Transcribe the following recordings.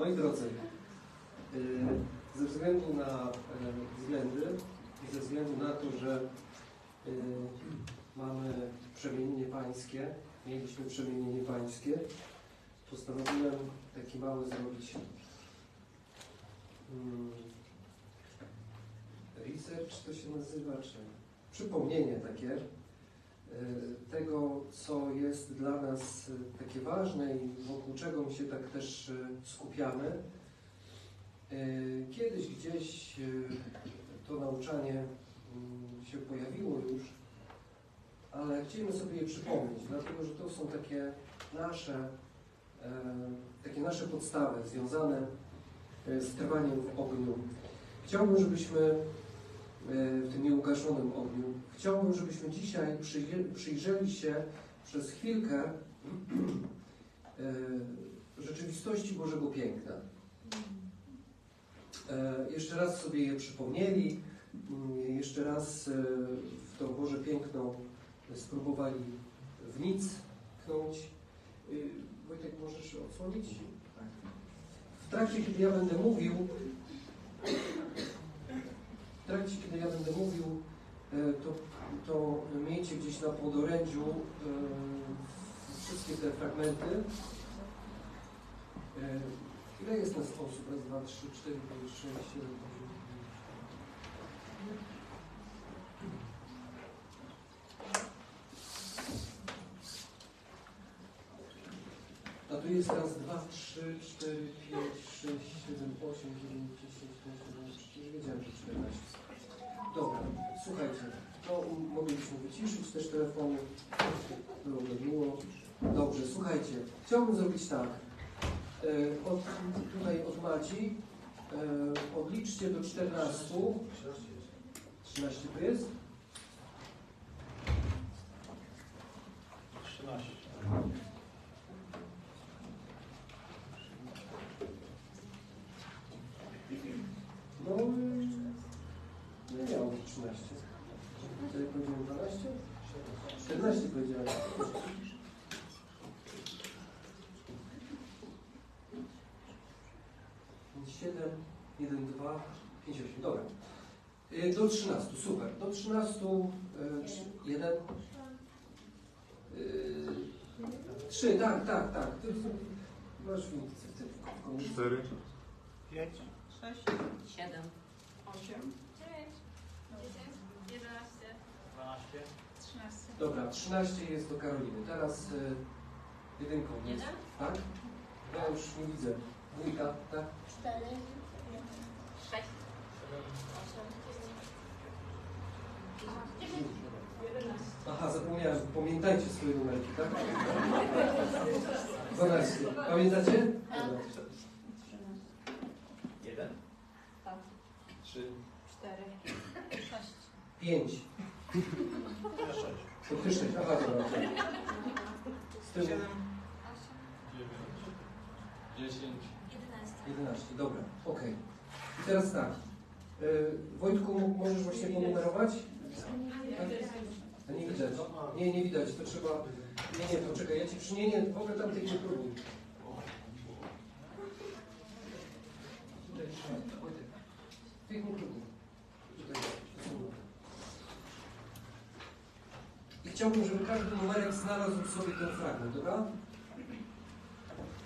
Moi drodzy, y, ze względu na y, względy i ze względu na to, że y, mamy przemienienie pańskie, mieliśmy przemienienie pańskie, postanowiłem taki mały zrobić mm, research, to się nazywa, czy przypomnienie takie tego, co jest dla nas y, takie ważne i wokół czego my się tak też y, skupiamy. Kiedyś gdzieś to nauczanie mm, się pojawiło już, ale chcielibyśmy sobie je przypomnieć, dlatego że to są takie nasze, e, takie nasze podstawy związane e, z trwaniem w ogniu. Chciałbym, żebyśmy e, w tym nieugaszonym ogniu, chciałbym, żebyśmy dzisiaj przyjrzeli, się przez chwilkę e, rzeczywistości Bożego Piękna. E, Jeszcze raz sobie je przypomnieli, mm, jeszcze raz e, w to Boże Piękno spróbowali w nic. Y, Wojtek, możesz odsłonić? W trakcie, kiedy ja będę mówił, trakcie, kiedy ja będę mówił, e, to, to miejcie gdzieś na podorędziu e, wszystkie te fragmenty. E, Ile jest nas osób? Raz, dwa, trzy, cztery, pięć, sześć, siedem, osiem. A tu jest raz, dwa, trzy, cztery, pięć, sześć, siedem, osiem, dziewięć, dziesięć, jedenaście, przecież wiedziałem, że czternaście. Dobra, słuchajcie, to moglibyśmy wyciszyć też telefony. Dobrze, słuchajcie, chciałbym zrobić tak. E, Od, tutaj od Madzi e, odliczcie do 14. 13 to jest? 13. No, nie miało być 13. Co ja powiedziałem 12? 14 powiedziałem. Siedem, jeden, dwa, pięć, osiem. Dobra. Y, Do 13, super. Do 13, y, trz- jeden. y, Trzy, tak, tak, tak. Ty- Masz w w- w komisji. Cztery. 5. 6, 7, 8, 9, 10, 11, 12. 13. Dobra, 13 jest do Karoliny. Teraz y, jedynką jest. Tak? Ja już nie widzę. Dwójka, tak? 4, 6, 8, 10, 11. Aha, zapomniałem. Pamiętajcie swoje numerki, tak? 12. Pamiętacie? Dobra. 1. Tak. 3. 4, 6, 5. 6. To ty 6. Aha, dobra. Z tyłu 7. 9. 10. 11. 11. Dobra, okej. I teraz tak. Y, Wojtku, możesz właśnie ponumerować? Nie widać. Nie, nie widać. To trzeba... Nie, nie, poczekaj. Ja ci przy... Nie, w ogóle tam tej nie próbuj. Tych nie próbuj. I chciałbym, żeby każdy numerek znalazł sobie ten fragment, dobra?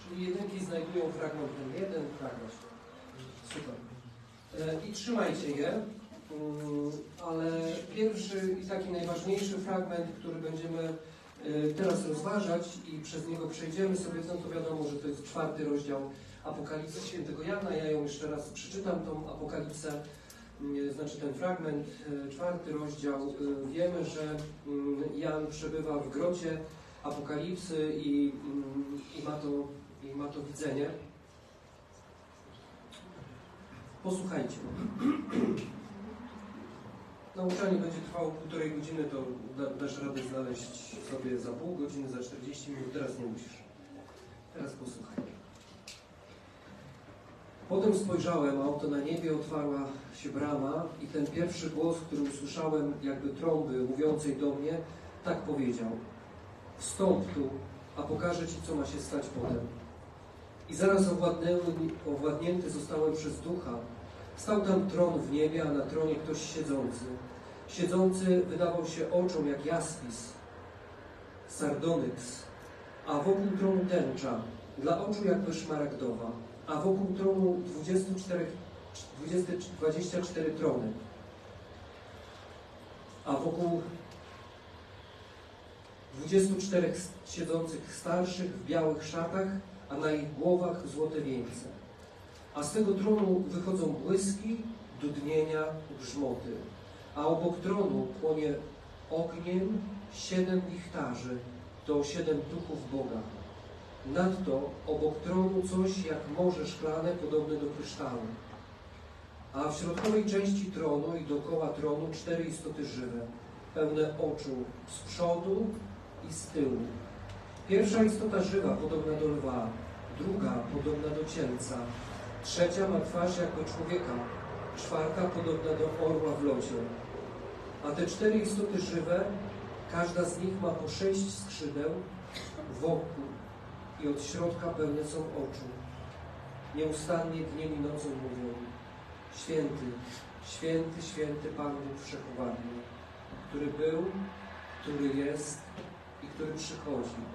Czyli jedynki znajdują fragment ten jeden, fragment. Super. E, I trzymajcie je, ale pierwszy i taki najważniejszy fragment, który będziemy e, teraz rozważać i przez niego przejdziemy sobie, no to wiadomo, że to jest czwarty rozdział Apokalipsy Świętego Jana. Ja ją jeszcze raz przeczytam, tą Apokalipsę, mm, znaczy ten fragment, czwarty rozdział. Wiemy, że Jan przebywa w grocie Apokalipsy i, i, ma, to, i ma to widzenie. Posłuchajcie. Nauczanie będzie trwało półtorej godziny, to da, dasz radę znaleźć sobie za pół godziny, za 40 minut. Teraz nie musisz. Teraz posłuchaj. Potem spojrzałem, a oto na niebie otwarła się brama i ten pierwszy głos, który usłyszałem jakby trąby mówiącej do mnie, tak powiedział. Wstąp tu, a pokażę Ci, co ma się stać potem. I zaraz owładnięty zostałem przez ducha. Stał tam tron w niebie, a na tronie ktoś siedzący. Siedzący wydawał się oczom jak jaspis, sardonyks, a wokół tronu tęcza, dla oczu jakby szmaragdowa, a wokół tronu 24, 20, 24 trony, a wokół 24 siedzących starszych w białych szatach, a na ich głowach złote wieńce. A z tego tronu wychodzą błyski, dudnienia, grzmoty, a obok tronu płonie ogniem siedem lichtarzy, to siedem duchów Boga. Nadto obok tronu coś jak morze szklane podobne do kryształu. A w środkowej części tronu i dookoła tronu cztery istoty żywe, pełne oczu z przodu i z tyłu. Pierwsza istota żywa podobna do lwa, druga podobna do cielca, trzecia ma twarz jak do człowieka, czwarta podobna do orła w locie. A te cztery istoty żywe, każda z nich ma po sześć skrzydeł wokół i od środka pełne są oczu. Nieustannie dniem i nocą mówią Święty, święty, święty Pan Bóg który był, który jest i który przychodzi.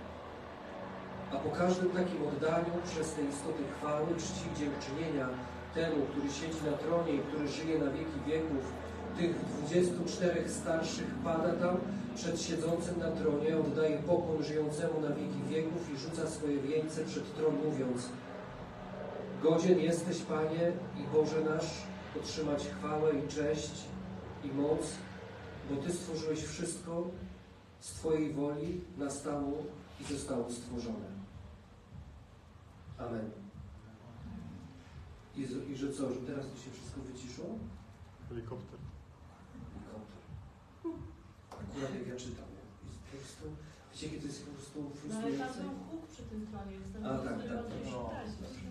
A po każdym takim oddaniu przez te istoty chwały, czci dziękczynienia temu, który siedzi na tronie i który żyje na wieki wieków, tych 24 starszych pada tam przed siedzącym na tronie, oddaje pokłon żyjącemu na wieki wieków i rzuca swoje wieńce przed tron, mówiąc Godzien jesteś, Panie i Boże nasz, otrzymać chwałę i cześć i moc, bo Ty stworzyłeś wszystko z Twojej woli nastało i zostało stworzone. Amen. I, I że co, że teraz to się wszystko wyciszło? Helikopter. Helikopter. Akurat jak ja czytam. I po prostu, wiecie, to jest po prostu No ale tam frustrujące? huk przy tym tronie, tam A, tak, tak, tak. No.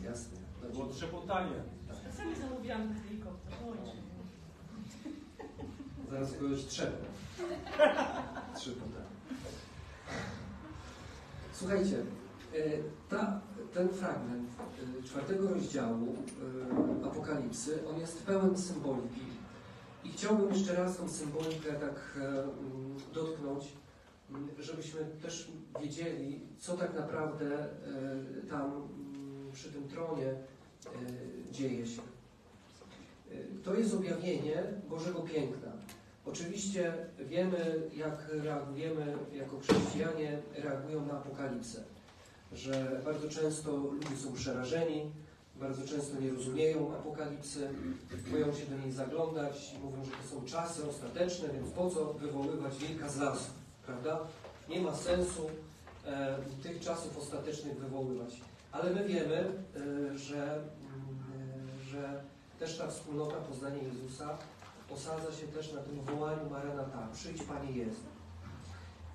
Jasne. Znaczy, Było trzepotanie. Ja sami zamówiłam ten helikopter. Ojcze. Zaraz go już trzeba. Trzy potem. Słuchajcie, e, ta, ten fragment e, czwartego rozdziału e, Apokalipsy, on jest pełen symboliki. I chciałbym jeszcze raz tą symbolikę tak e, mm, dotknąć, m, żebyśmy też wiedzieli, co tak naprawdę e, tam mm, przy tym tronie e, dzieje się. To jest objawienie Bożego piękna. Oczywiście wiemy, jak reagujemy jako chrześcijanie, reagują na apokalipsę. Że bardzo często ludzie są przerażeni, bardzo często nie rozumieją apokalipsy, boją się do niej zaglądać mówią, że to są czasy ostateczne, więc po co wywoływać wilka z lasu, prawda? Nie ma sensu e, tych czasów ostatecznych wywoływać. Ale my wiemy, e, że, mm, e, że też ta wspólnota poznania Jezusa osadza się też na tym wołaniu Maranata, przyjdź Panie Jezu.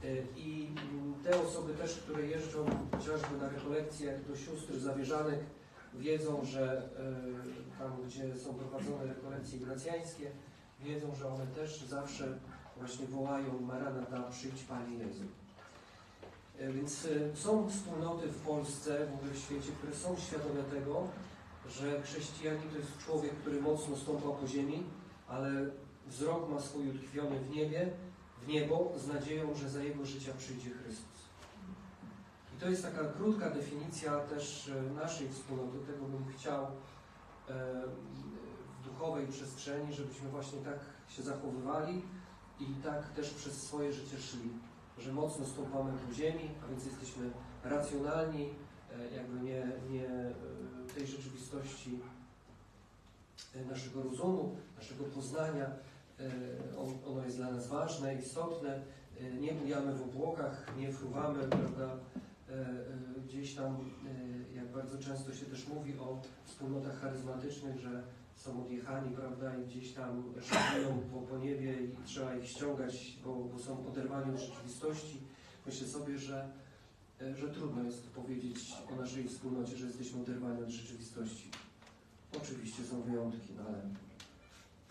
Y, I mm, te osoby też, które jeżdżą chociażby na rekolekcje do sióstr zawierzanych, wiedzą, że y, tam, gdzie są prowadzone rekolekcje ignacjańskie, wiedzą, że one też zawsze właśnie wołają Maranata, przyjdź Panie Jezu. Y, Więc są wspólnoty w Polsce, w ogóle w świecie, które są świadome tego, że chrześcijanin to jest człowiek, który mocno stąpa po ziemi, ale wzrok ma swój utkwiony w niebie, w niebo, z nadzieją, że za jego życia przyjdzie Chrystus. I to jest taka krótka definicja też e, naszej wspólnoty. Tego bym chciał e, w duchowej przestrzeni, żebyśmy właśnie tak się zachowywali i tak też przez swoje życie szli. Że mocno stąpamy po ziemi, a więc jesteśmy racjonalni, e, jakby nie, nie tej rzeczywistości naszego rozumu, naszego poznania. E, on- Ono jest dla nas ważne, istotne. E, Nie bujamy w obłokach, nie fruwamy, prawda? E, Gdzieś tam, jak bardzo często się też mówi o wspólnotach charyzmatycznych, że są odjechani, prawda, i gdzieś tam szafują po, po niebie i trzeba ich ściągać, bo, bo są oderwani od rzeczywistości. Myślę sobie, że, że trudno jest powiedzieć o naszej wspólnocie, że jesteśmy oderwani od rzeczywistości. Oczywiście są wyjątki, no ale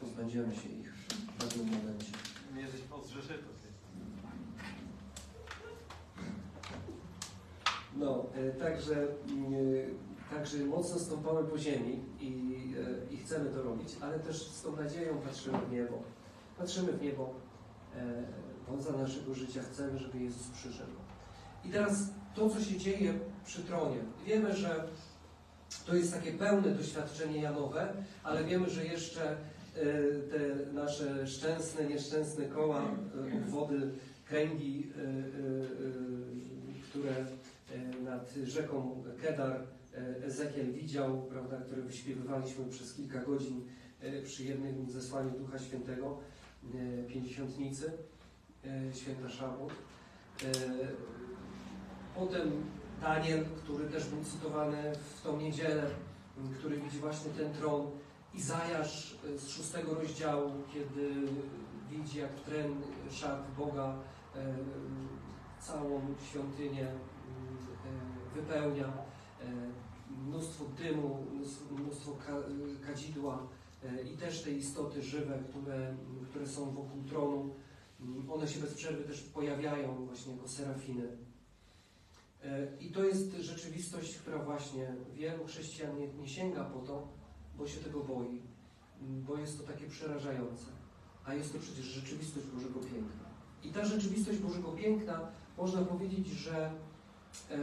pozbędziemy się ich w pewnym momencie. Nie jesteś zrzeszytą. No, e, także mm, Także mocno stąpamy po ziemi i, e, i chcemy to robić, ale też z tą nadzieją patrzymy w niebo. Patrzymy w niebo, e, bo za naszego życia chcemy, żeby Jezus przyszedł. I teraz to, co się dzieje przy tronie. Wiemy, że to jest takie pełne doświadczenie Janowe, ale wiemy, że jeszcze e, te nasze szczęsne, nieszczęsne koła, e, obwody, kręgi, e, e, e, które e, nad rzeką Kedar e, Ezekiel widział, prawda, które wyśpiewywaliśmy przez kilka godzin e, przy jednym zesłaniu Ducha Świętego, e, pięćdziesiątnicy, e, święta Szabot. E, Potem Daniel, który też był cytowany w tą niedzielę, który widzi właśnie ten tron. Izajasz e, z szóstego rozdziału, kiedy widzi jak tren szat Boga e, całą świątynię wypełnia. Mnóstwo dymu, mnóstwo, mnóstwo ka, kadzidła i też te istoty żywe, które, które są wokół tronu. One się bez przerwy też pojawiają właśnie jako serafiny. I to jest rzeczywistość, która właśnie wielu chrześcijan nie, nie sięga po to, bo się tego boi, bo jest to takie przerażające. A jest to przecież rzeczywistość Bożego Piękna. I ta rzeczywistość Bożego Piękna, można powiedzieć, że e,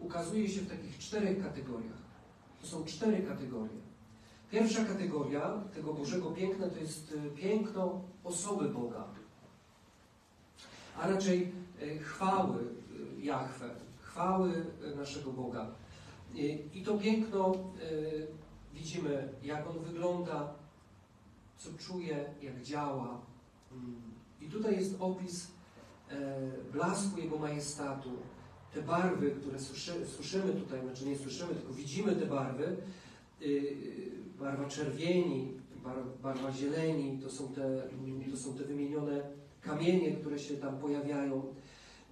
ukazuje się w takich czterech kategoriach. To są cztery kategorie. Pierwsza kategoria tego Bożego Piękna to jest e, piękno osoby Boga, a raczej e, chwały e, Jahwe, chwały naszego Boga. I- to piękno widzimy, jak on wygląda, co czuje, jak działa. Mm. I tutaj jest opis e, blasku Jego majestatu. Te barwy, które słyszy, słyszymy tutaj, znaczy nie słyszymy, tylko widzimy te barwy. Y, barwa czerwieni, bar, barwa zieleni, to są, te, to są te wymienione kamienie, które się tam pojawiają.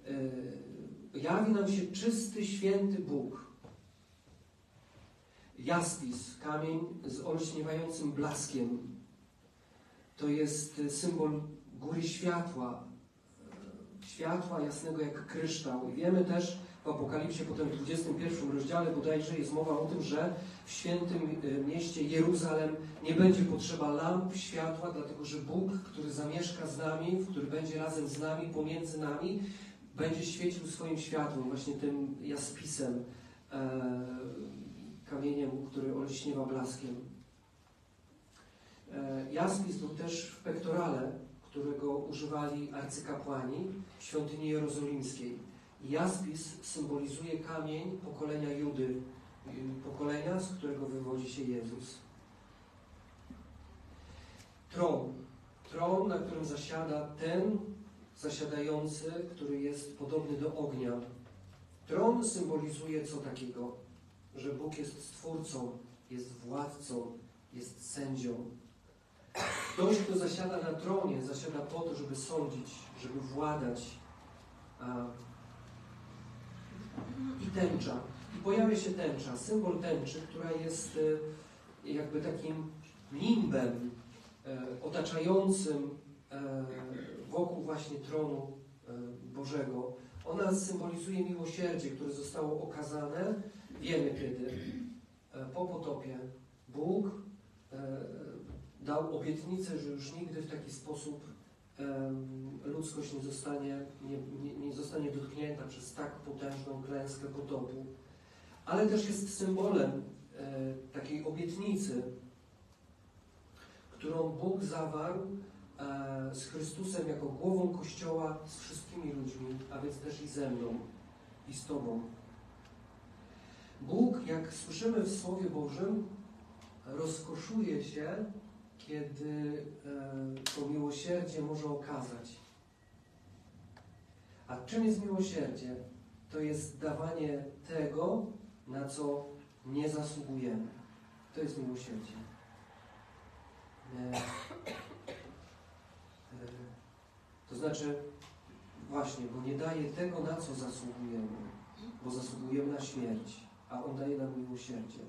Y, jawi nam się czysty, święty Bóg. Jaspis, kamień z olśniewającym blaskiem. To jest y, symbol góry światła, y, światła jasnego jak kryształ. I wiemy też w Apokalipsie, potem w 21 rozdziale bodajże jest mowa o tym, że w świętym y, mieście Jeruzalem nie będzie potrzeba lamp światła, dlatego że Bóg, który zamieszka z nami, który będzie razem z nami, pomiędzy nami, będzie świecił swoim światłem, właśnie tym jaspisem, e, kamieniem, który olśniewa blaskiem. E, jaspis był też w pektorale, którego używali arcykapłani w świątyni jerozolimskiej. Jaspis symbolizuje kamień pokolenia Judy, pokolenia, z którego wywodzi się Jezus. Tron. Tron, na którym zasiada ten zasiadający, który jest podobny do ognia. Tron symbolizuje co takiego? Że Bóg jest stwórcą, jest władcą, jest sędzią. Ktoś, kto zasiada na tronie, zasiada po to, żeby sądzić, żeby władać. I tęcza. I pojawia się tęcza, symbol tęczy, która jest e, jakby takim nimbem e, otaczającym e, wokół właśnie tronu Bożego. Ona symbolizuje miłosierdzie, które zostało okazane, wiemy kiedy, e, po potopie. Bóg e, dał obietnicę, że już nigdy w taki sposób ludzkość nie zostanie, nie, nie, nie zostanie dotknięta przez tak potężną klęskę potopu. Ale też jest symbolem e, takiej obietnicy, którą Bóg zawarł z Chrystusem jako głową Kościoła z wszystkimi ludźmi, a więc też i ze mną i z Tobą. Bóg, jak słyszymy w Słowie Bożym, rozkoszuje się, kiedy e, to miłosierdzie może okazać. A czym jest miłosierdzie? To jest dawanie tego, na co nie zasługujemy. To jest miłosierdzie. E, e, to znaczy, właśnie, bo nie daje tego, na co zasługujemy, bo zasługujemy na śmierć, a On daje nam miłosierdzie.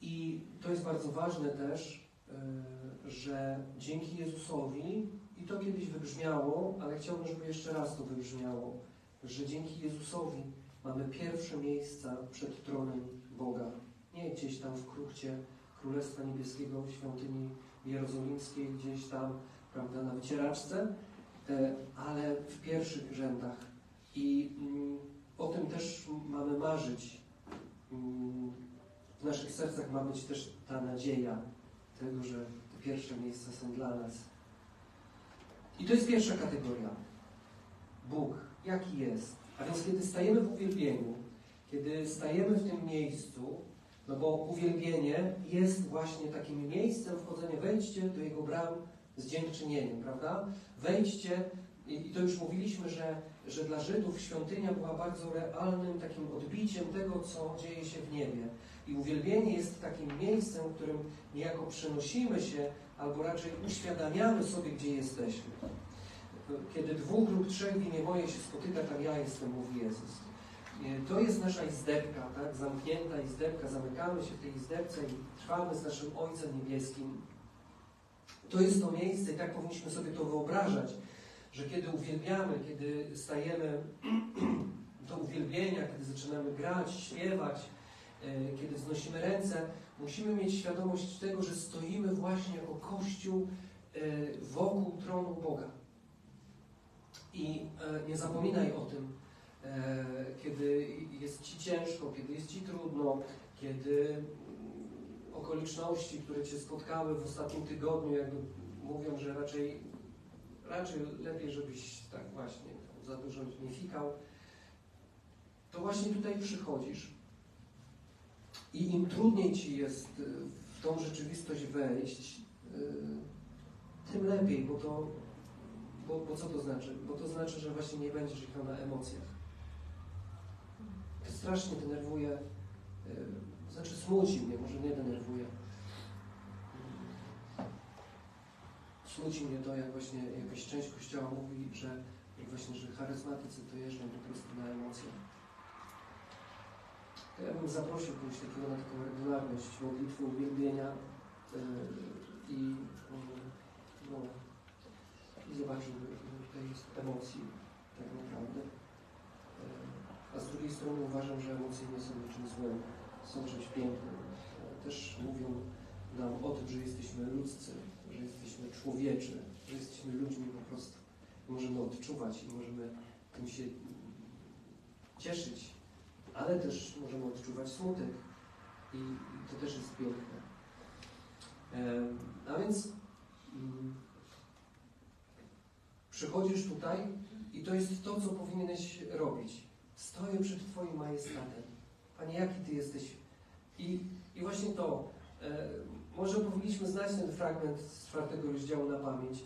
I to jest bardzo ważne też, e, że dzięki Jezusowi, i to kiedyś wybrzmiało, ale chciałbym, żeby jeszcze raz to wybrzmiało, że dzięki Jezusowi mamy pierwsze miejsca przed tronem Boga. Nie gdzieś tam w kruchcie Królestwa Niebieskiego, w świątyni jerozolimskiej, gdzieś tam, prawda, na wycieraczce, e, ale w pierwszych rzędach. I mm, o tym też mamy marzyć. Mm, w naszych sercach ma być też ta nadzieja tego, że te pierwsze miejsca są dla nas. I to jest pierwsza kategoria. Bóg, jaki jest. A więc kiedy stajemy w uwielbieniu, kiedy stajemy w tym miejscu, no bo uwielbienie jest właśnie takim miejscem wchodzenia, wejdźcie do Jego bram z dziękczynieniem, prawda? Wejdźcie, i i to już mówiliśmy, że, że dla Żydów świątynia była bardzo realnym takim odbiciem tego, co dzieje się w niebie. I uwielbienie jest takim miejscem, w którym niejako przenosimy się, albo raczej uświadamiamy sobie, gdzie jesteśmy. Kiedy dwóch lub trzech w imię moje się spotyka, tam ja jestem, mówi Jezus. To jest nasza izdebka, tak? zamknięta izdebka, zamykamy się w tej izdebce i trwamy z naszym Ojcem Niebieskim. To jest to miejsce i tak powinniśmy sobie to wyobrażać, że kiedy uwielbiamy, kiedy stajemy do uwielbienia, kiedy zaczynamy grać, śpiewać, e, kiedy wznosimy ręce, musimy mieć świadomość tego, że stoimy właśnie jako Kościół e, wokół tronu Boga. I e, nie zapominaj o tym, kiedy jest Ci ciężko, kiedy jest Ci trudno, kiedy okoliczności, które Cię spotkały w ostatnim tygodniu, jakby mówią, że raczej, raczej lepiej, żebyś tak właśnie za dużo nie fikał, to właśnie tutaj przychodzisz. I im trudniej Ci jest y, w tą rzeczywistość wejść, y, tym lepiej, bo to bo, bo co to znaczy? Bo to znaczy, że właśnie nie będziesz jechał na emocjach. To strasznie denerwuje, yy, znaczy smuci mnie, może nie denerwuje. Smuci mnie to, jak właśnie jakaś część Kościoła mówi, że właśnie, że charyzmatycy to jeżdżą po prostu na emocjach. To ja bym zaprosił kogoś takiego na taką regularność modlitwy, uwielbienia yy, i yy, no, i zobaczył, że tutaj jest emocji tak naprawdę. E, A z drugiej strony uważam, że emocje nie są niczym złym, są czymś pięknym. Też mówią nam o tym, że jesteśmy ludzcy, jesteśmy człowieczy, że jesteśmy ludźmi po prostu. Możemy odczuwać i możemy tym się cieszyć, ale też możemy odczuwać smutek i, to też jest piękne. E, A więc mm, Przychodzisz tutaj i to jest to, co powinieneś robić. Stoję przed Twoim majestatem. Panie, jaki Ty jesteś? I, i właśnie to. Może powinniśmy znać ten fragment z czwartego rozdziału na pamięć.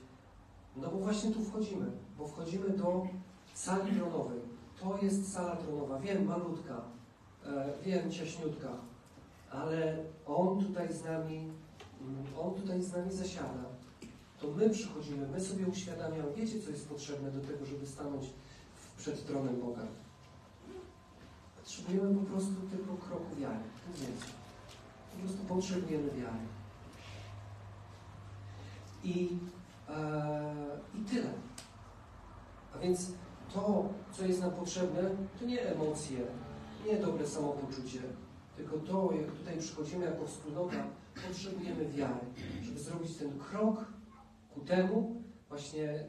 No bo właśnie tu wchodzimy. Bo wchodzimy do sali tronowej. To jest sala tronowa. Wiem, malutka. E, wiem, ciaśniutka. Ale On tutaj z nami, mm, On tutaj z nami zasiada to my przychodzimy, my sobie uświadamiamy, wiecie, co jest potrzebne do tego, żeby stanąć przed tronem Boga. Potrzebujemy po prostu tylko kroku wiary. Po prostu potrzebujemy wiary. I, e, I tyle. A więc to, co jest nam potrzebne, to nie emocje, nie dobre samopoczucie, tylko to, jak tutaj przychodzimy jako wspólnota, potrzebujemy wiary, żeby zrobić ten krok ku temu właśnie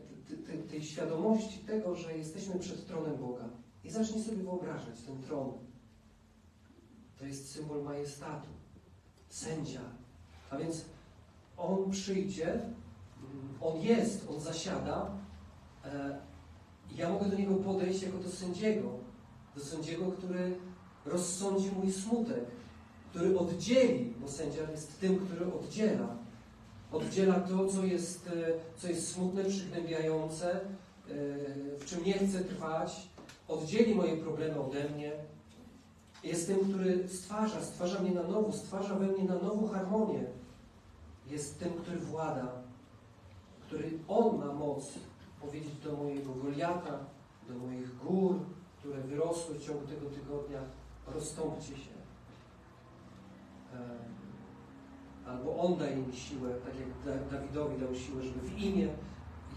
tej świadomości tego, że jesteśmy przed tronem Boga. I zacznij sobie wyobrażać ten tron. To jest symbol majestatu, sędzia. A więc on przyjdzie, mm, on jest, on zasiada. E, ja mogę do niego podejść jako do sędziego, do sędziego, który rozsądzi mój smutek, który oddzieli, bo sędzia jest tym, który oddziela oddziela to, co jest, e, co jest smutne, przygnębiające, e, w czym nie chcę trwać, oddzieli moje problemy ode mnie. Jest tym, który stwarza, stwarza mnie na nowo, stwarza we mnie na nowo harmonię. Jest tym, który włada, który On ma moc powiedzieć do mojego Goliata, do moich gór, które wyrosły w ciągu tego tygodnia, rozstąpcie się. Albo On daje mi siłę, tak jak Da- Dawidowi dał siłę, żeby w imię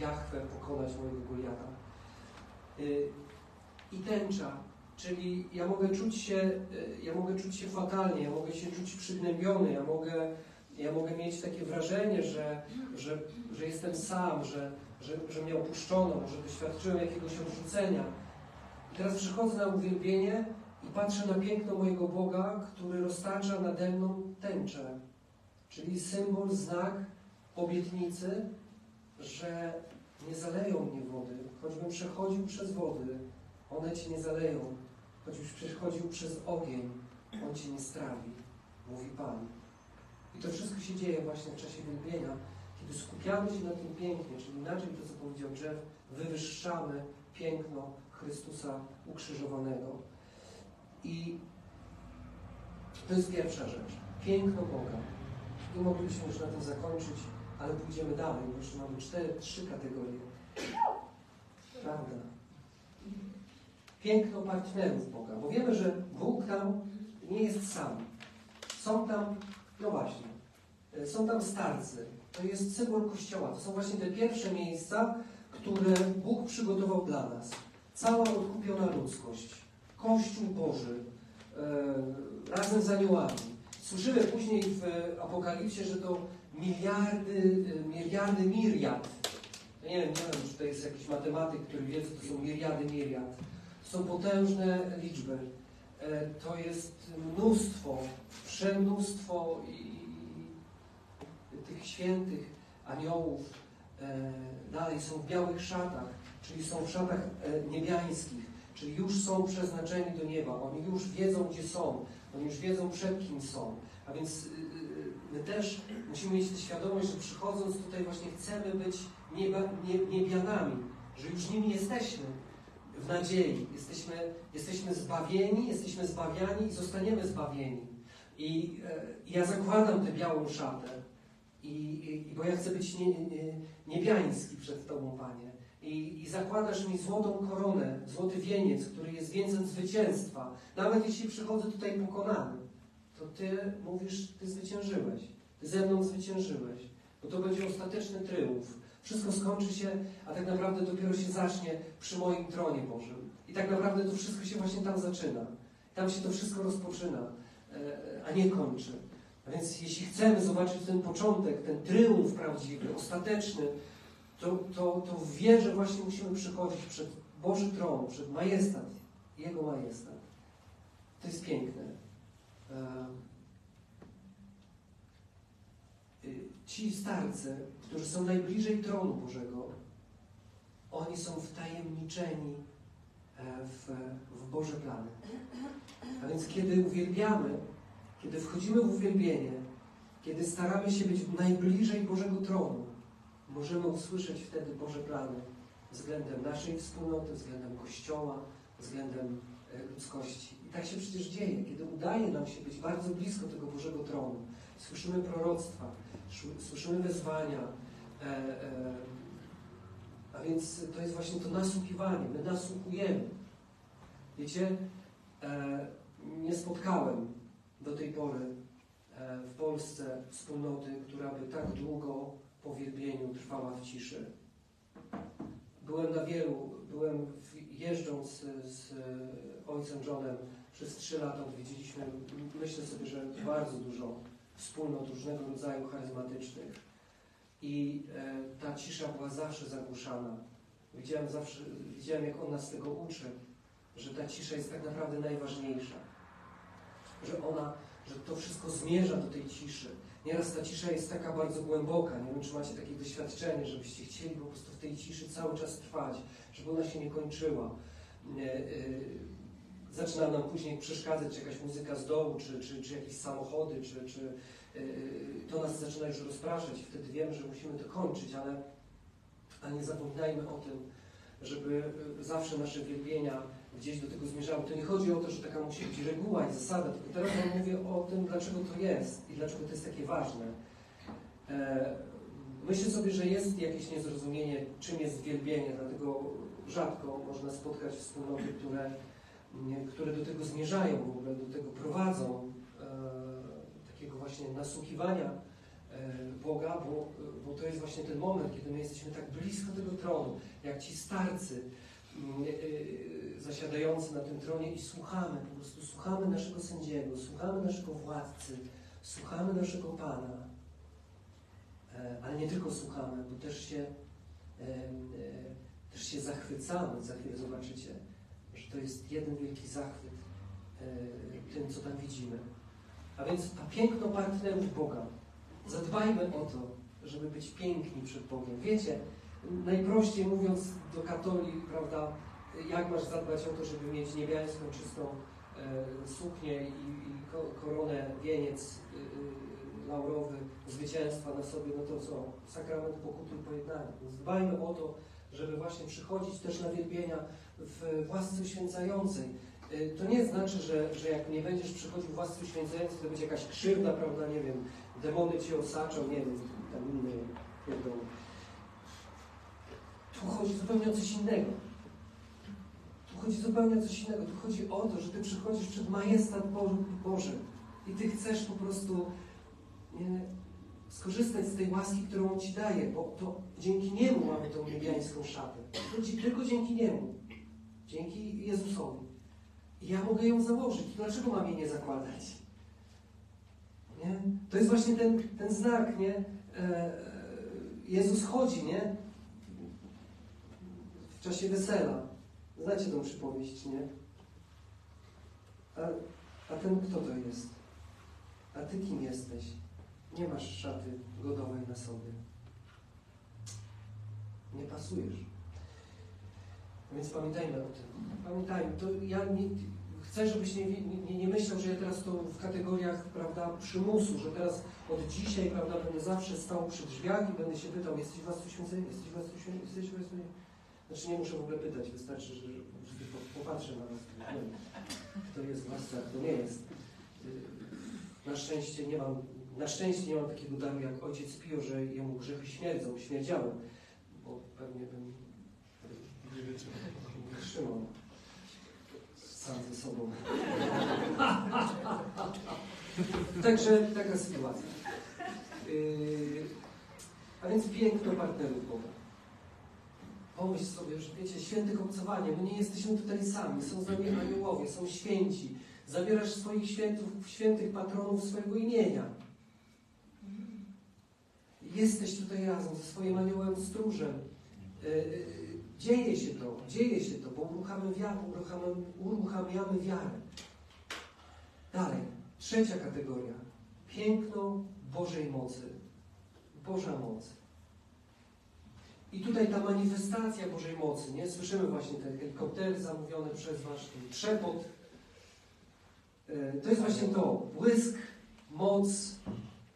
Jahwe pokonać mojego Goliata. Y, I tęcza, Czyli ja mogę czuć się, y, ja mogę czuć się fatalnie, ja mogę się czuć przygnębiony, ja mogę, ja mogę mieć takie wrażenie, że, że, że jestem sam, że, że, że mnie opuszczono, że doświadczyłem jakiegoś odrzucenia. I teraz przychodzę na uwielbienie i patrzę na piękno mojego Boga, który roztacza nade mną tęczę, czyli symbol, znak obietnicy, że nie zaleją mnie wody, choćbym przechodził przez wody, one cię nie zaleją, choćbyś przechodził przez ogień, on cię nie strawi, mówi Pan. I to wszystko się dzieje właśnie w czasie wielbienia, kiedy skupiamy się na tym pięknie, czyli inaczej to, co powiedział Jeff, wywyższamy piękno Chrystusa ukrzyżowanego. I to jest pierwsza rzecz. Piękno Boga. I moglibyśmy już na tym zakończyć, ale pójdziemy dalej, bo jeszcze mamy cztery, trzy kategorie. Prawda? Piękno partnerów Boga, bo wiemy, że Bóg tam nie jest sam. Są tam, no właśnie, e, są tam starcy. To jest symbol Kościoła. To są właśnie te pierwsze miejsca, które Bóg przygotował dla nas. Cała odkupiona ludzkość, Kościół Boży, e, razem z aniołami. Słyszymy później w Apokalipsie, że to miliardy, e, miliardy miriad. Nie wiem, nie wiem, czy to jest jakiś matematyk, który wie, co to są miriady miriad. Są potężne liczby. E, To jest mnóstwo, przemnóstwo i, i, tych świętych aniołów. E, Dalej są w białych szatach, czyli są w szatach e, niebiańskich, czyli już są przeznaczeni do nieba. Oni już wiedzą, gdzie są. Oni już wiedzą, przed kim są. A więc y, y, my też musimy mieć świadomość, że przychodząc tutaj właśnie chcemy być nieba, nie, niebianami, że już nimi jesteśmy w nadziei. Jesteśmy, jesteśmy zbawieni, jesteśmy zbawiani i zostaniemy zbawieni. I e, ja zakładam tę białą szatę, i, i, bo ja chcę być nie, nie, niebiański przed Tobą, Panie. I, I zakładasz mi złotą koronę, złoty wieniec, który jest wieńcem zwycięstwa. Nawet jeśli przychodzę tutaj pokonany, to Ty mówisz, Ty zwyciężyłeś. Ty ze mną zwyciężyłeś. Bo to będzie ostateczny tryumf. Wszystko skończy się, a tak naprawdę dopiero się zacznie przy moim tronie Bożym. I tak naprawdę to wszystko się właśnie tam zaczyna. Tam się to wszystko rozpoczyna, e, a nie kończy. A więc jeśli chcemy zobaczyć ten początek, ten tryumf prawdziwy, ostateczny, to, to, to w wierze właśnie musimy przychodzić przed Boży tron, przed majestat, Jego majestat. To jest piękne. E, y, Ci starcy, którzy są najbliżej tronu Bożego, oni są wtajemniczeni e, w, w Boże plany. A więc kiedy uwielbiamy, kiedy wchodzimy w uwielbienie, kiedy staramy się być najbliżej Bożego tronu, możemy usłyszeć wtedy Boże plany względem naszej wspólnoty, względem Kościoła, względem e, ludzkości. I tak się przecież dzieje, kiedy udaje nam się być bardzo blisko tego Bożego tronu. Słyszymy proroctwa, słyszymy wezwania, e, e, a więc to jest właśnie to nasłuchiwanie. My nasłuchujemy. Wiecie, e, nie spotkałem do tej pory w Polsce wspólnoty, która by tak długo po wielbieniu trwała w ciszy. Byłem na wielu, byłem w, jeżdżąc z, z ojcem Johnem przez trzy lata odwiedziliśmy, myślę sobie, że bardzo dużo wspólnot różnego rodzaju charyzmatycznych. I e, ta cisza była zawsze zagłuszana. Widziałem zawsze, widziałem jak on nas tego uczy, że ta cisza jest tak naprawdę najważniejsza. Że ona, że to wszystko zmierza do tej ciszy. Nieraz ta cisza jest taka bardzo głęboka. Nie wiem, czy macie takie doświadczenie, żebyście chcieli po prostu w tej ciszy cały czas trwać, żeby ona się nie kończyła. Zaczyna nam później przeszkadzać jakaś muzyka z dołu, czy, czy, czy jakieś samochody, czy, czy e, to nas zaczyna już rozpraszać. Wtedy wiemy, że musimy to kończyć, ale, ale nie zapominajmy o tym, żeby e, zawsze nasze wielbienia gdzieś do tego zmierzały. To nie chodzi o to, że taka musi być reguła i zasada, tylko teraz Wam mówię o tym, dlaczego to jest i dlaczego to jest takie ważne. E, Myślę sobie, że jest jakieś niezrozumienie, czym jest wielbienie, dlatego rzadko można spotkać wspólnoty, które, które do tego zmierzają, w ogóle do tego prowadzą, e, takiego właśnie nasłuchiwania e, Boga, bo, bo to jest właśnie ten moment, kiedy my jesteśmy tak blisko tego tronu, jak ci starcy, mm, e, zasiadający na tym tronie i słuchamy, po prostu słuchamy naszego sędziego, słuchamy naszego władcy, słuchamy naszego Pana. Ale nie tylko słuchamy, bo też się, też się zachwycamy. Za chwilę zobaczycie, to jest jeden wielki zachwyt e, tym, co tam widzimy. A więc a piękno partnerów Boga. Zadbajmy o to, żeby być piękni przed Bogiem. Wiecie, najprościej mówiąc do katoli, prawda, jak masz zadbać o to, żeby mieć niebiańską, czystą e, suknię i, i ko- koronę, wieniec e, laurowy, zwycięstwa na sobie, no to co? Sakrament pokuty i pojednania. O to, żeby właśnie przychodzić też na wielbienia w łasce uświęcającej. E, To nie znaczy, że, że jak nie będziesz przychodził w łasce uświęcającej, to będzie jakaś krzywda, prawda, nie wiem, demony cię osaczą, nie wiem, tam inne pierdoły. Tu chodzi zupełnie o coś innego. Tu chodzi zupełnie o coś innego. Tu chodzi o to, że Ty przychodzisz przed majestat Bo- Boży i Ty chcesz po prostu nie, skorzystać z tej łaski, którą On Ci daje, bo to dzięki Niemu mamy tą niebiańską szatę. Ci- tylko dzięki Niemu. Dzięki Jezusowi. I ja mogę ją założyć. Dlaczego mam jej nie zakładać? Nie? To jest właśnie ten, ten znak, nie? E, e, Jezus chodzi, nie? W czasie wesela. Znacie tą przypowieść, nie? A, a ten kto to jest? A ty kim jesteś? Nie masz szaty godowej na sobie. Nie pasujesz. Więc pamiętajmy o tym. Pamiętajmy, to ja nie, chcę, żebyś nie, nie, nie myślał, że ja teraz to w kategoriach prawda, przymusu, że teraz od dzisiaj prawda, będę zawsze stał przy drzwiach i będę się pytał, jesteś was tu święceni, jesteś was tu święceni, jesteś was tu święceni. Znaczy nie muszę w ogóle pytać, wystarczy, że, że, że po- popatrzę na was. No, kto jest w was, a kto nie jest. Y, Na szczęście nie mam, na szczęście nie mam takiego daru jak ojciec Pio, że jemu grzechy śmierdzą, śmierdziałem, bo pewnie bym nie wytrzymał sam ze sobą. Także taka sytuacja. Yy, a więc piękno partnerów Boga. Pomyśl sobie, że wiecie, świętych obcowanie, my nie jesteśmy tutaj sami, są z nami aniołowie, są święci. Zabierasz swoich świętów, świętych patronów swojego imienia. Jesteś tutaj razem ze swoim aniołem stróżem. Yy, yy, Dzieje się to, dzieje się to, bo uruchamiamy wiarę, uruchamiamy, uruchamiamy wiarę. Dalej, trzecia kategoria. Piękno Bożej mocy. Boża moc. I tutaj ta manifestacja Bożej mocy, nie? Słyszymy właśnie te helikoptery zamówione przez Was, ten trzepot. E, To jest właśnie to. Błysk, moc,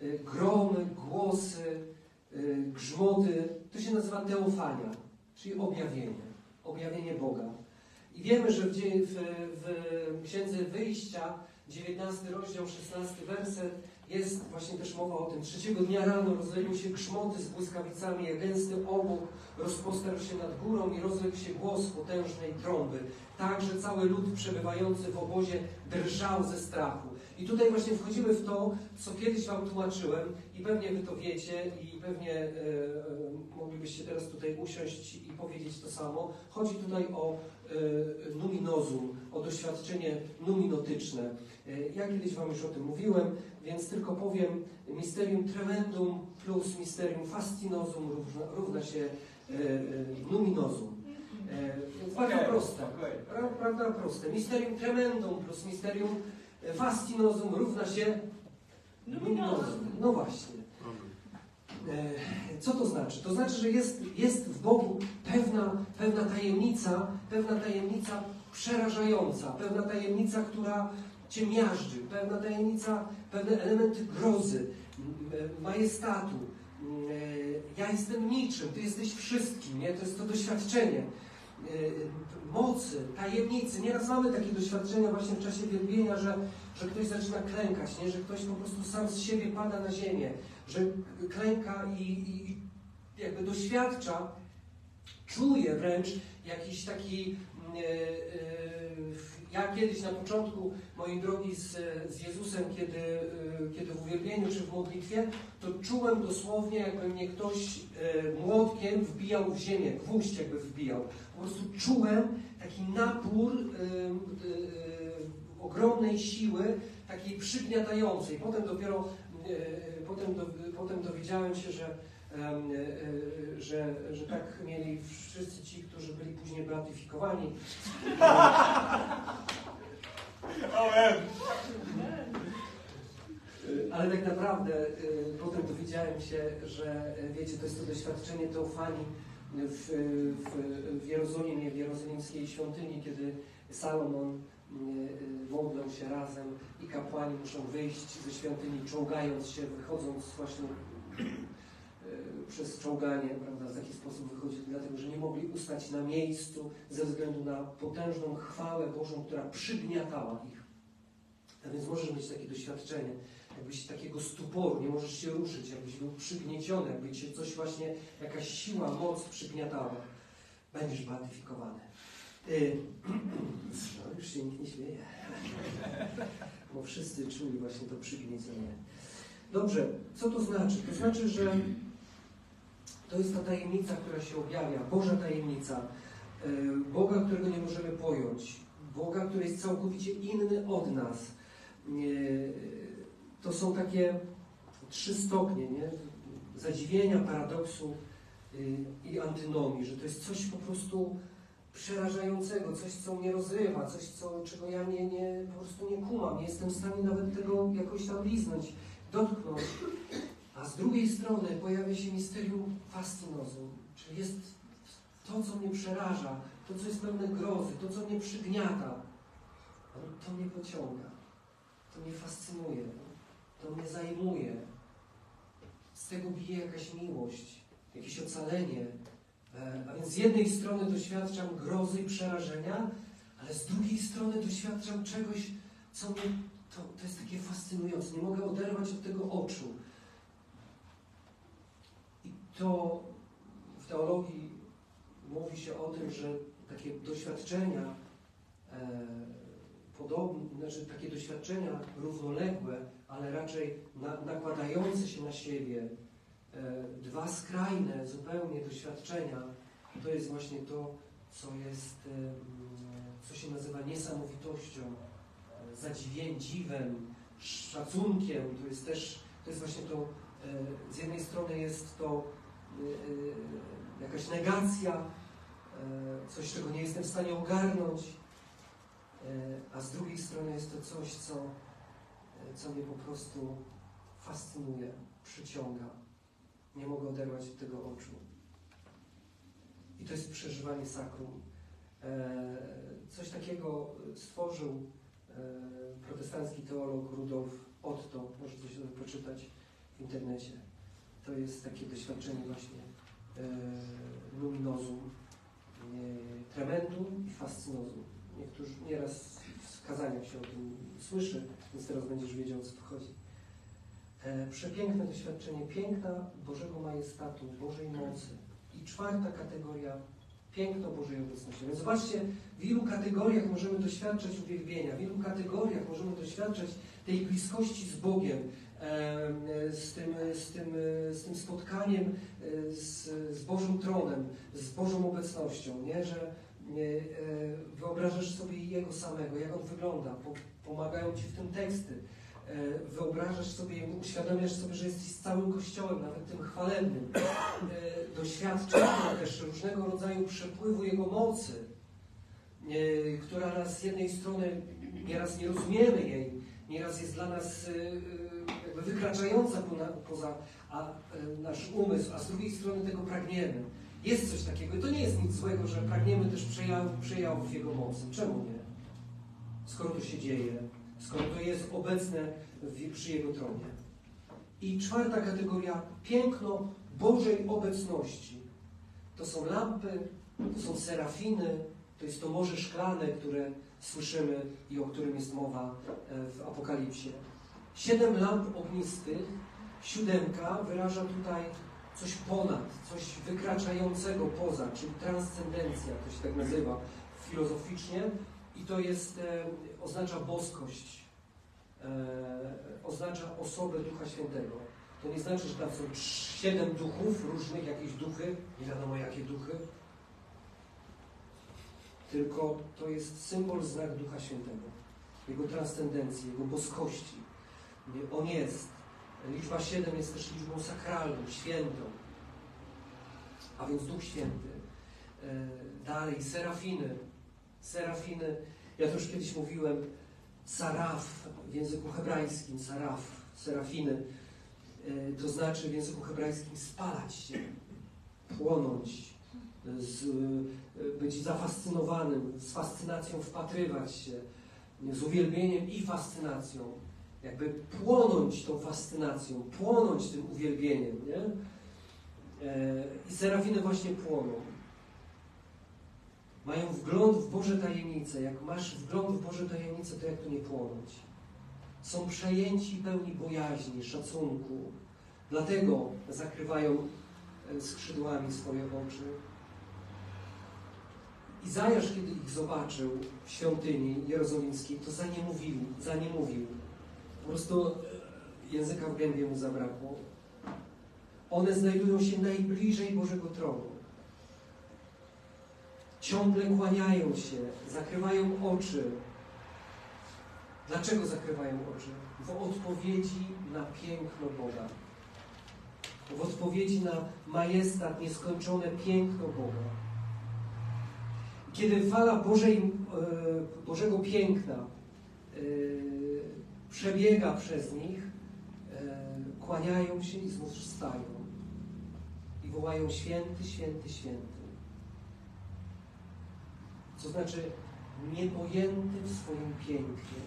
e, gromy, głosy, e, grzmoty. To się nazywa teofania, czyli objawienie. Objawienie Boga. I wiemy, że w, w, w Księdze Wyjścia, 19 rozdział, 16 werset, jest właśnie też mowa o tym. Trzeciego dnia rano rozległy się grzmoty z błyskawicami, jak gęsty obłok rozpostarł się nad górą i rozległ się głos potężnej trąby. Tak, że cały lud przebywający w obozie drżał ze strachu. I tutaj właśnie wchodzimy w to, co kiedyś Wam tłumaczyłem i pewnie Wy to wiecie i pewnie e, e, moglibyście teraz tutaj usiąść i powiedzieć to samo. Chodzi tutaj o e, numinozum, o doświadczenie numinotyczne. E, ja kiedyś Wam już o tym mówiłem, więc tylko powiem, misterium tremendum plus misterium fascinozum równa, równa się e, e, numinozum. Bardzo Okej, proste. Pra, prawda proste. Misterium tremendum plus misterium fascinozum równa się numinozum. No właśnie. E, Co to znaczy? To znaczy, że jest, jest w Bogu pewna, pewna tajemnica, pewna tajemnica przerażająca, pewna tajemnica, która cię miażdży, pewna tajemnica, pewne elementy grozy, majestatu. E, Ja jestem niczym, ty jesteś wszystkim, nie? To jest to doświadczenie e, mocy, tajemnicy. Nieraz mamy takie doświadczenia właśnie w czasie wielbienia, że, że ktoś zaczyna klękać, nie? że ktoś po prostu sam z siebie pada na ziemię, że klęka i, i jakby doświadcza, czuje wręcz jakiś taki. Ja kiedyś na początku mojej drogi z, z Jezusem, kiedy, e, kiedy w uwielbieniu czy w modlitwie, to czułem dosłownie, jakby mnie ktoś e, młotkiem wbijał w ziemię, gwóźdź jakby wbijał. Po prostu czułem taki napór e, ogromnej siły, takiej przygniatającej. Potem dopiero, potem, do, potem dowiedziałem się, że, że, że tak mieli wszyscy ci, którzy byli później beatyfikowani. Amen. Ale tak naprawdę y, potem dowiedziałem się, że y, wiecie, to jest to doświadczenie teofanii w, w, w Jerozolimie, w jerozolimskiej świątyni, kiedy Salomon y, y, modlą się razem i kapłani muszą wyjść ze świątyni, czołgając się, wychodząc właśnie przez czołganie, prawda, w taki sposób wychodzili, dlatego że nie mogli ustać na miejscu ze względu na potężną chwałę Bożą, która przygniatała ich. A więc możesz mieć takie doświadczenie, jakbyś takiego stuporu, nie możesz się ruszyć, jakbyś był przygnieciony, jakby cię coś właśnie, jakaś siła, moc przygniatała. Będziesz beatyfikowany. No, już się nikt nie śmieje. Bo wszyscy czuli właśnie to przygniecenie. Dobrze, co to znaczy? To znaczy, że to jest ta tajemnica, która się objawia, Boża tajemnica, y, Boga, którego nie możemy pojąć, Boga, który jest całkowicie inny od nas. Y, To są takie trzy stopnie, nie? Zadziwienia, paradoksu y, i antynomii, że to jest coś po prostu przerażającego, coś, co mnie rozrywa, coś, co, czego ja nie, nie, po prostu nie kumam, nie jestem w stanie nawet tego jakoś tam liznąć, dotknąć. A z drugiej strony pojawia się misterium fascynozum, czyli jest to, co mnie przeraża, to, co jest pełne grozy, to, co mnie przygniata. To mnie pociąga, to mnie fascynuje, to mnie zajmuje. Z tego bije jakaś miłość, jakieś ocalenie. E, A więc z jednej strony doświadczam grozy i przerażenia, ale z drugiej strony doświadczam czegoś, co mnie, to, to jest takie fascynujące. Nie mogę oderwać od tego oczu. To w teologii mówi się o tym, że takie doświadczenia e, podobne, znaczy takie doświadczenia równoległe, ale raczej na, nakładające się na siebie, e, dwa skrajne zupełnie doświadczenia, to jest właśnie to, co jest, e, co się nazywa niesamowitością, e, zadziwieniem, dziwem, szacunkiem. To jest też, to jest właśnie to, e, z jednej strony jest to jakaś negacja, e, coś, czego nie jestem w stanie ogarnąć, e, a z drugiej strony jest to coś, co, e, co mnie po prostu fascynuje, przyciąga. Nie mogę oderwać od tego oczu. I to jest przeżywanie sakrum. Coś takiego stworzył protestancki teolog Rudolf Otto, możecie sobie poczytać w internecie. To jest takie doświadczenie właśnie e, luminozum, e, tremendum i fascynozum. Niektórzy nieraz w kazaniach się o tym słyszy, więc teraz będziesz wiedział, o co tu chodzi. E, przepiękne doświadczenie piękna Bożego majestatu, Bożej mocy. I czwarta kategoria, piękno Bożej obecności. Więc zobaczcie, w ilu kategoriach możemy doświadczać uwielbienia, w ilu kategoriach możemy doświadczać tej bliskości z Bogiem, em, z tym, z tym, z tym spotkaniem e, z, z Bożym tronem, z Bożą obecnością, nie? że e, e, wyobrażasz sobie Jego samego, jak On wygląda, po, pomagają Ci w tym teksty, E, wyobrażasz sobie, uświadamiasz sobie, że jesteś całym Kościołem, nawet tym chwalebnym. E, Doświadczamy też różnego rodzaju przepływu Jego mocy, e, która nas z jednej strony nieraz nie rozumiemy jej, nieraz jest dla nas e, e, jakby wykraczająca pona- poza a, e, nasz umysł, a z drugiej strony tego pragniemy. Jest coś takiego to nie jest nic złego, że pragniemy też przejawów, przejawów Jego mocy. Czemu nie? Skoro to się dzieje, skoro to jest obecne w, przy Jego tronie. I czwarta kategoria, piękno Bożej obecności. To są lampy, to są serafiny, to jest to morze szklane, które słyszymy i o którym jest mowa e, w Apokalipsie. Siedem lamp ognistych, siódemka wyraża tutaj coś ponad, coś wykraczającego poza, czyli transcendencja, to się tak nazywa filozoficznie, i to jest, e, oznacza boskość. e, oznacza osobę Ducha Świętego. To nie znaczy, że tam są siedem duchów, różnych jakieś duchy, nie wiadomo jakie duchy, tylko to jest symbol, znak Ducha Świętego, Jego transcendencji, Jego boskości. On jest. Liczba 7 jest też liczbą sakralną, świętą. A więc Duch Święty. E, Dalej, serafiny. Serafiny, ja to już kiedyś mówiłem, saraf w języku hebrajskim, saraf, serafiny, e, to znaczy w języku hebrajskim spalać się, płonąć, z, e, być zafascynowanym, z fascynacją wpatrywać się, z uwielbieniem i fascynacją. Jakby płonąć tą fascynacją, płonąć tym uwielbieniem, nie? E, I serafiny właśnie płoną. Mają wgląd w Boże tajemnice. Jak masz wgląd w Boże tajemnice, to jak tu nie płonąć? Są przejęci pełni bojaźni, szacunku. Dlatego zakrywają e, skrzydłami swoje oczy. Izajasz, kiedy ich zobaczył w świątyni jerozolimskiej, to zaniemówili, zaniemówił. Po prostu e, języka w gębie mu zabrakło. One znajdują się najbliżej Bożego tronu. Ciągle kłaniają się, zakrywają oczy. Dlaczego zakrywają oczy? W odpowiedzi na piękno Boga. W odpowiedzi na majestat, nieskończone piękno Boga. Kiedy fala Bożej, e, Bożego piękna e, przebiega przez nich, e, kłaniają się i znów wstają. I wołają święty, święty, święty. To znaczy niepojęty w swoim pięknie,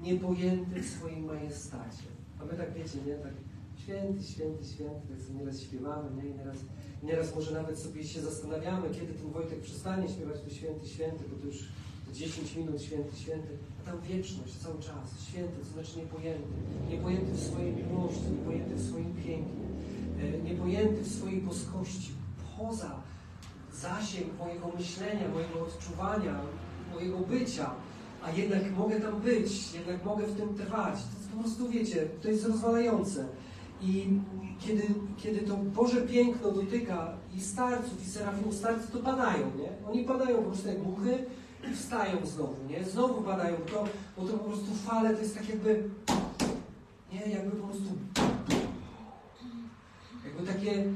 niepojęty w swoim majestacie. A my tak wiecie, nie? Tak święty, święty, święty, tak sobie nieraz śpiewamy, nie? I nieraz, nieraz może nawet sobie się zastanawiamy, kiedy ten Wojtek przestanie śpiewać to święty, święty, bo to już 10 minut święty, święty, a tam wieczność cały czas. Święty, to znaczy niepojęty. Niepojęty w swojej miłości, niepojęty w swoim pięknie, e, niepojęty w swojej boskości, poza zasięg mojego myślenia, mojego odczuwania, mojego bycia, a jednak mogę tam być, jednak mogę w tym trwać. To po prostu, wiecie, to jest rozwalające. I kiedy, kiedy to Boże piękno dotyka i starców, i serafimów, starcy to padają, nie? Oni padają po prostu jak muchy wstają znowu, nie? Znowu padają, bo to, bo to po prostu fale to jest tak jakby, nie? Jakby po prostu, jakby takie, yy, yy,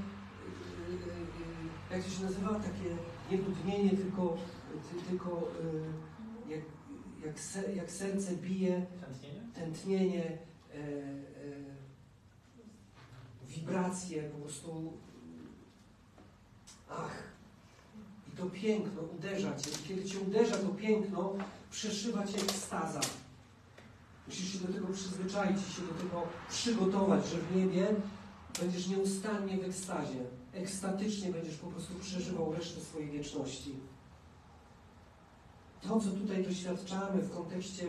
jak to się nazywa? Takie nie dudnienie, tylko, ty, tylko jak, jak, se, jak serce bije, Tętnienie? tętnienie, e, e, wibracje, po prostu. Ach, to piękno uderza cię. Kiedy cię uderza to piękno, przeszywa cię ekstaza. Musisz się do tego przyzwyczaić i się do tego przygotować, że w niebie będziesz nieustannie w ekstazie. Ekstatycznie będziesz po prostu przeżywał resztę swojej wieczności. To, co tutaj doświadczamy w kontekście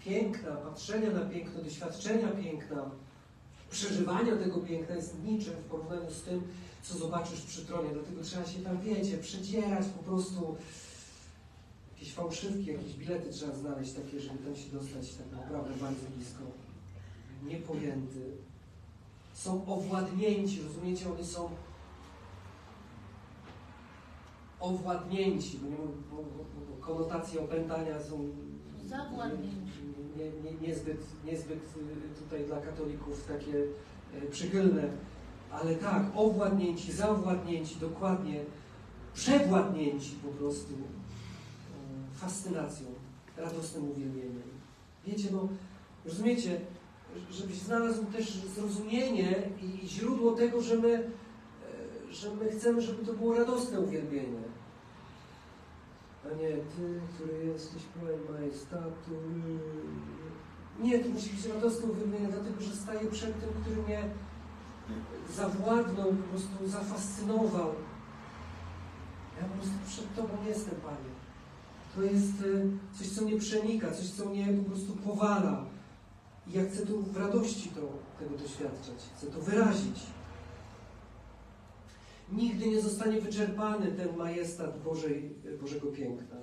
piękna, patrzenia na piękno, doświadczenia piękna, przeżywania tego piękna jest niczym w porównaniu z tym, co zobaczysz przy tronie. Dlatego trzeba się tam, wiecie, przedzierać po prostu. Jakieś fałszywki, jakieś bilety trzeba znaleźć takie, żeby tam się dostać tak naprawdę bardzo blisko. Niepojęty. Są owładnięci, rozumiecie? Oni są owładnięci, bo, nie, bo, bo, bo konotacje opętania są Zawładnięci. Nie, nie, niezbyt, niezbyt y, tutaj dla katolików takie y, przychylne, ale tak, owładnięci, zawładnięci, dokładnie, przewładnięci po prostu y, fascynacją, radosnym uwielbieniem. Wiecie, no, rozumiecie, żebyś znalazł też zrozumienie i źródło tego, że my, że my chcemy, żeby to było radosne uwielbienie. A nie Ty, który jesteś pełen majestatu. Nie, to musi być radosne uwielbienie, dlatego że staję przed tym, który mnie zawładnął, po prostu zafascynował. Ja po prostu przed Tobą jestem, Panie. To jest y, coś, co mnie przenika, coś, co mnie po prostu powala. I ja chcę tu w radości to, tego doświadczać. Chcę to wyrazić. Nigdy nie zostanie wyczerpany ten majestat Bożej, Bożego piękna.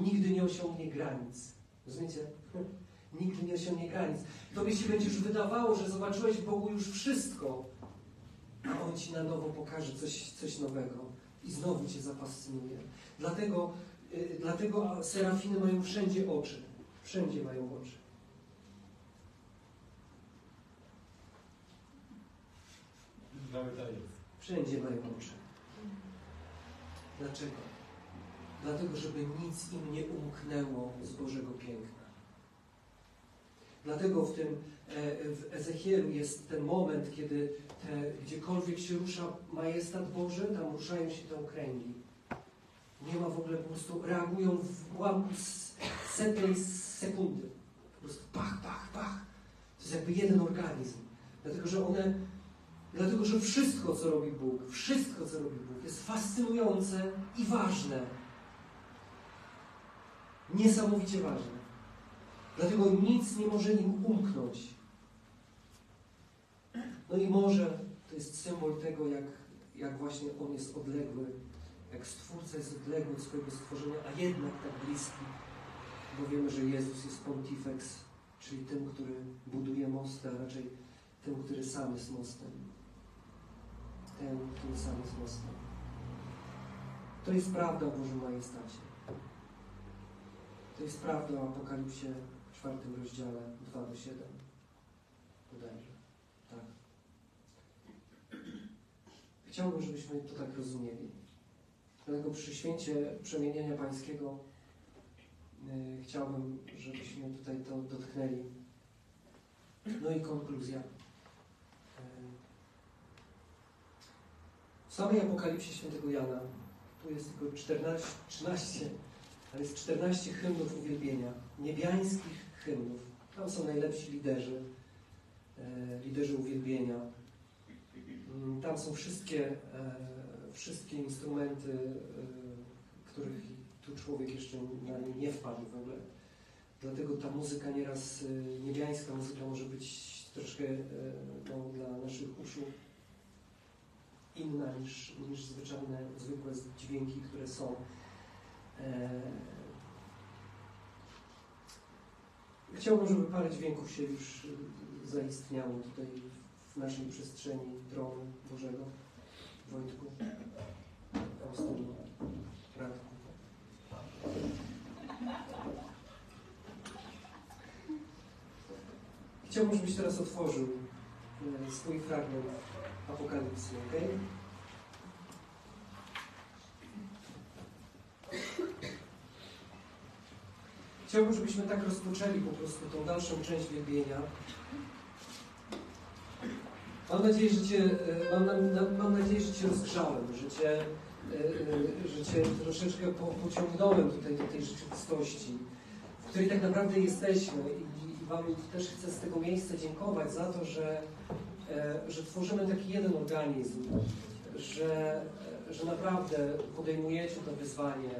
Nigdy nie osiągnie granic. Rozumiecie? Nigdy nie osiągnie granic. Tobie się będziesz wydawało, że zobaczyłeś w Bogu już wszystko, a On Ci na nowo pokaże coś, coś nowego i znowu Cię zafascynuje. Dlatego, y, dlatego serafiny mają wszędzie oczy. Wszędzie mają oczy. Mamy tajemnicę. Wszędzie mają oczy. Dlaczego? Dlatego, żeby nic im nie umknęło z Bożego piękna. Dlatego w tym e, w Ezechielu jest ten moment, kiedy te, gdziekolwiek się rusza majestat Boży, tam ruszają się te okręgi. Nie ma w ogóle po prostu, reagują w ułamku setnej sekundy. Po prostu pach, pach, pach. To jest jakby jeden organizm. Dlatego, że one Dlatego, że wszystko, co robi Bóg, wszystko, co robi Bóg, jest fascynujące i ważne. Niesamowicie ważne. Dlatego nic nie może im umknąć. No i może to jest symbol tego, jak, jak właśnie On jest odległy, jak Stwórca jest odległy od swojego stworzenia, a jednak tak bliski. Bo wiemy, że Jezus jest pontifex, czyli tym, który buduje mosty, a raczej tym, który sam jest mostem ten, który sam jest mostem. To jest prawda o Bożym Majestacie. To jest prawda o Apokalipsie w czwartym rozdziale 2 do 7. Bodajże. Tak. Chciałbym, żebyśmy to tak rozumieli. Dlatego przy święcie przemienienia pańskiego yy, chciałbym, żebyśmy tutaj to dotknęli. No i konkluzja. W samej Apokalipsie świętego Jana, tu jest tylko 14, 13, ale jest 14 hymnów uwielbienia, niebiańskich hymnów. Tam są najlepsi liderzy, e, liderzy uwielbienia. Mm, Tam są wszystkie, e, wszystkie instrumenty, e, których tu człowiek jeszcze na nie nie wpadł w ogóle. Dlatego ta muzyka nieraz, niebiańska muzyka może być troszkę no, dla naszych uszu inna niż, niż zwyczajne, zwykłe dźwięki, które są. E... Chciałbym, żeby parę dźwięków się już zaistniało tutaj w naszej przestrzeni dronu Bożego. Wojtku, Radku. Chciałbym, żebyś teraz otworzył e, swój fragment Apokalipsy, ok? Chciałbym, żebyśmy tak rozpoczęli po prostu tą dalszą część wielbienia. Mam nadzieję, że Cię, e, mam, mam nadzieję, że cię rozgrzałem, że Cię, e, e, że cię troszeczkę po, pociągnąłem tutaj do tej rzeczywistości, w której tak naprawdę jesteśmy i, i Wam też chcę z tego miejsca dziękować za to, że że tworzymy taki jeden organizm, że, e, że naprawdę podejmujecie to wyzwanie,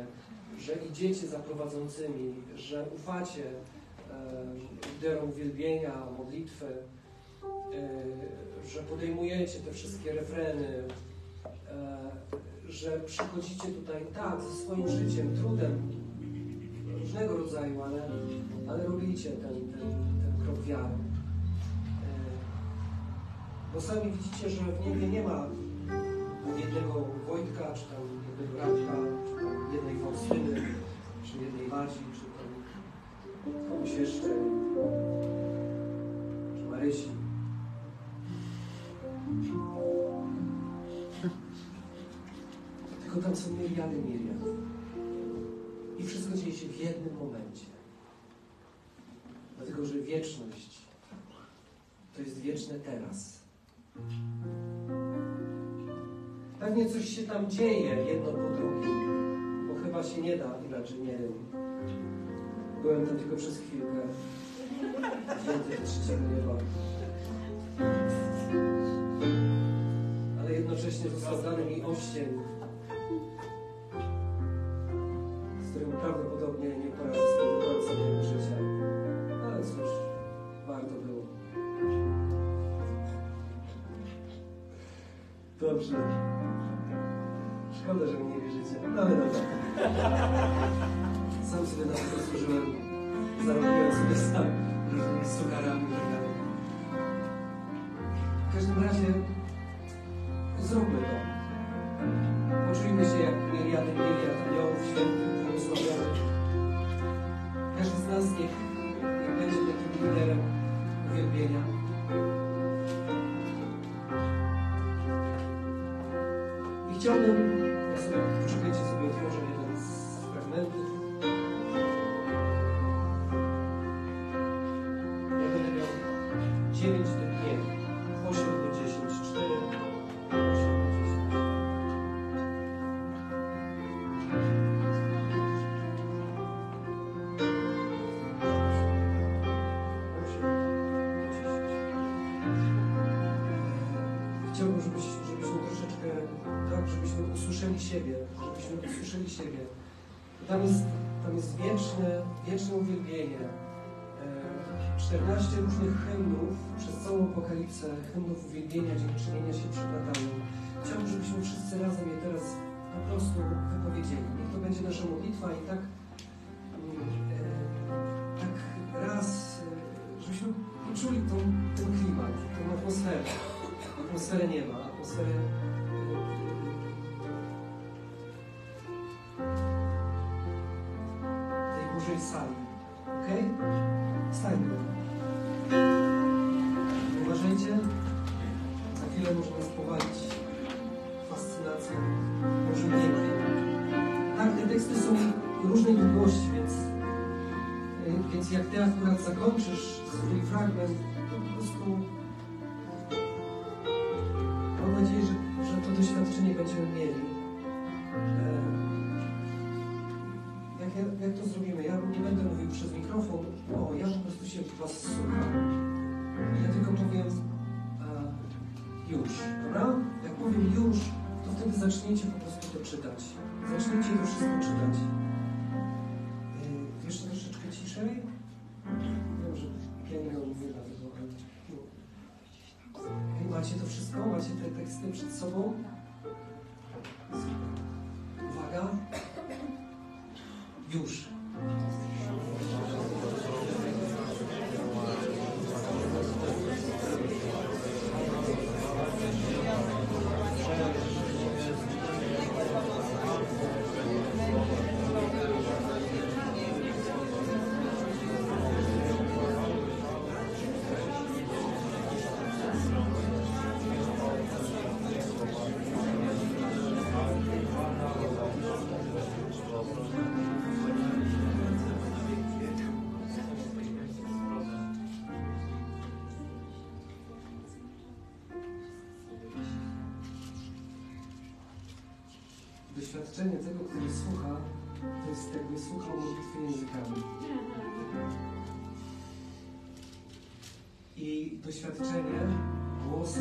że idziecie za prowadzącymi, że ufacie e, liderom uwielbienia, modlitwy, e, że podejmujecie te wszystkie refreny, e, że przychodzicie tutaj tak, ze swoim życiem, trudem różnego rodzaju, ale, ale robicie ten, ten, ten krok wiary. Bo sami widzicie, że w niebie nie ma jednego Wojtka, czy tam jednego Radka, czy tam jednej Faustyny, czy jednej Madzi, czy tam komuś jeszcze, czy Marysi. Tylko tam są miliardy miliard. I wszystko dzieje się w jednym momencie. Dlatego, że wieczność to jest wieczne teraz. Pewnie coś się tam dzieje jedno po drugim, bo chyba się nie da inaczej, nie wiem. Byłem tam tylko przez chwilkę. Do trzeciego nieba. Ale jednocześnie został mi oścień, z którym prawdopodobnie nie poradzę sobie do końca mojego życia. Ale cóż, warto było. Dobrze. Szkoda, że mi nie wierzycie. No ale dobra. Sam sobie na to zasłużyłem. Zarobiłem sobie sam z sucharami i tak dalej. W każdym razie zróbmy to. Poczujmy się jak miliardy, miliard aniołów świętych, błogosławionych. Każdy z nas niech, niech będzie takim liderem uwielbienia. Chciałbym, ja sobie, poczekajcie sobie, otworzę jeden z fragmentów. Ja będę miał 9 usłyszeli siebie. Tam jest, tam jest wieczne, wieczne uwielbienie. E, 14 różnych hymnów przez całą apokalipsę, hymnów uwielbienia, dziękczynienia się przeplatają. Chciałbym, żebyśmy wszyscy razem je teraz po prostu wypowiedzieli. Niech to będzie nasza modlitwa i tak, e, tak raz, e, żebyśmy poczuli tą, ten klimat, tą atmosferę atmosferę nieba, Zakończysz swój fragment, to po prostu Mam nadzieję, że, że to doświadczenie będziemy mieli. E, Jak, ja- jak to zrobimy? Ja nie będę mówił przez mikrofon, o, ja po prostu się Was słucham. Ja tylko powiem e, już, dobra? Jak powiem już, to wtedy zaczniecie po prostu to czytać. Zaczniecie to wszystko czytać. E, Jeszcze troszeczkę ciszej. Wiem, że pianino mówię dlatego, ale... no. Macie to wszystko? Macie te teksty przed sobą? Uwaga. Już. Doświadczenie tego, który słucha, to jest jakby słuchał modlitwy językami. I doświadczenie głosu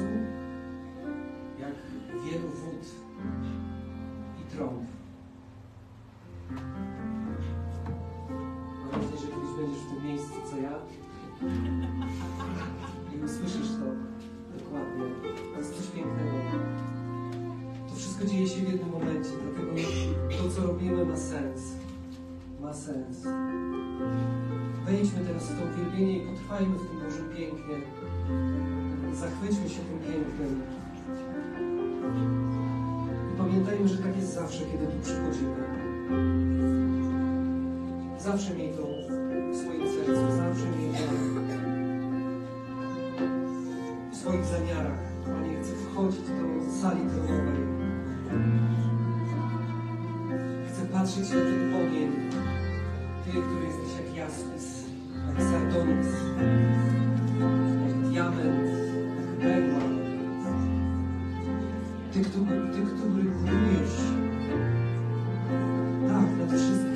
potrwajmy w tym Bożym pięknie. Zachwyćmy się tym pięknem. I pamiętajmy, że tak jest zawsze, kiedy tu przychodzimy. Zawsze miej to w swoim sercu, zawsze miej to w swoich zamiarach. Panie, chcę wchodzić do sali tronowej. Chcę patrzeć na ten ogień. Ty, który jesteś jak jaspis, sardonyx, jak diament, perła. Ty, który, ty, który królujesz. Tak, nad wszystkim.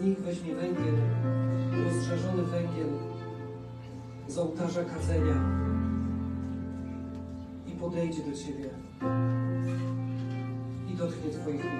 Z nich weźmie węgiel, rozżarzony węgiel z ołtarza kadzenia i podejdzie do Ciebie i dotknie Twoich ust.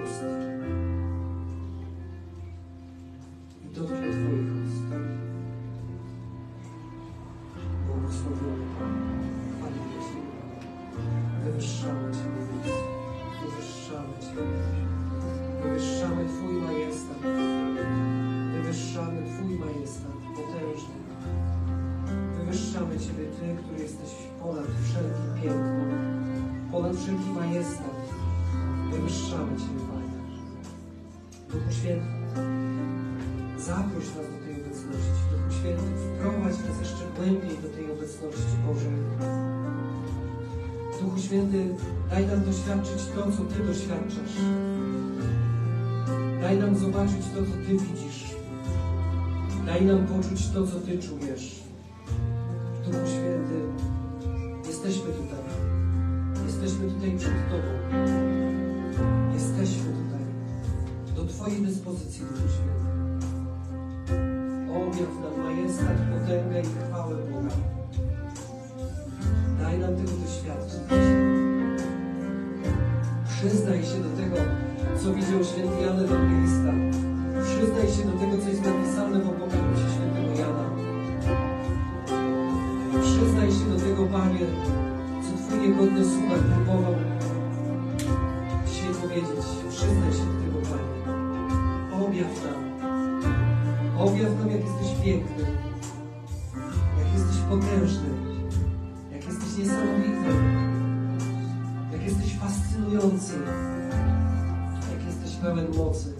Doświadczyć to, co Ty doświadczasz. Daj nam zobaczyć to, co Ty widzisz. Daj nam poczuć to, co Ty czujesz. Duchu Święty, jesteśmy tutaj. Jesteśmy tutaj przed Tobą. Święty Jan Ewangelista. Przyznaj się do tego, co jest napisane w Apokalipsie świętego Jana. Przyznaj się do tego, Panie, co Twój niegodny sługa próbował dzisiaj powiedzieć. Przyznaj się do tego, Panie. Objaw nam. Objaw nam, jak jesteś piękny. Jesteś pełen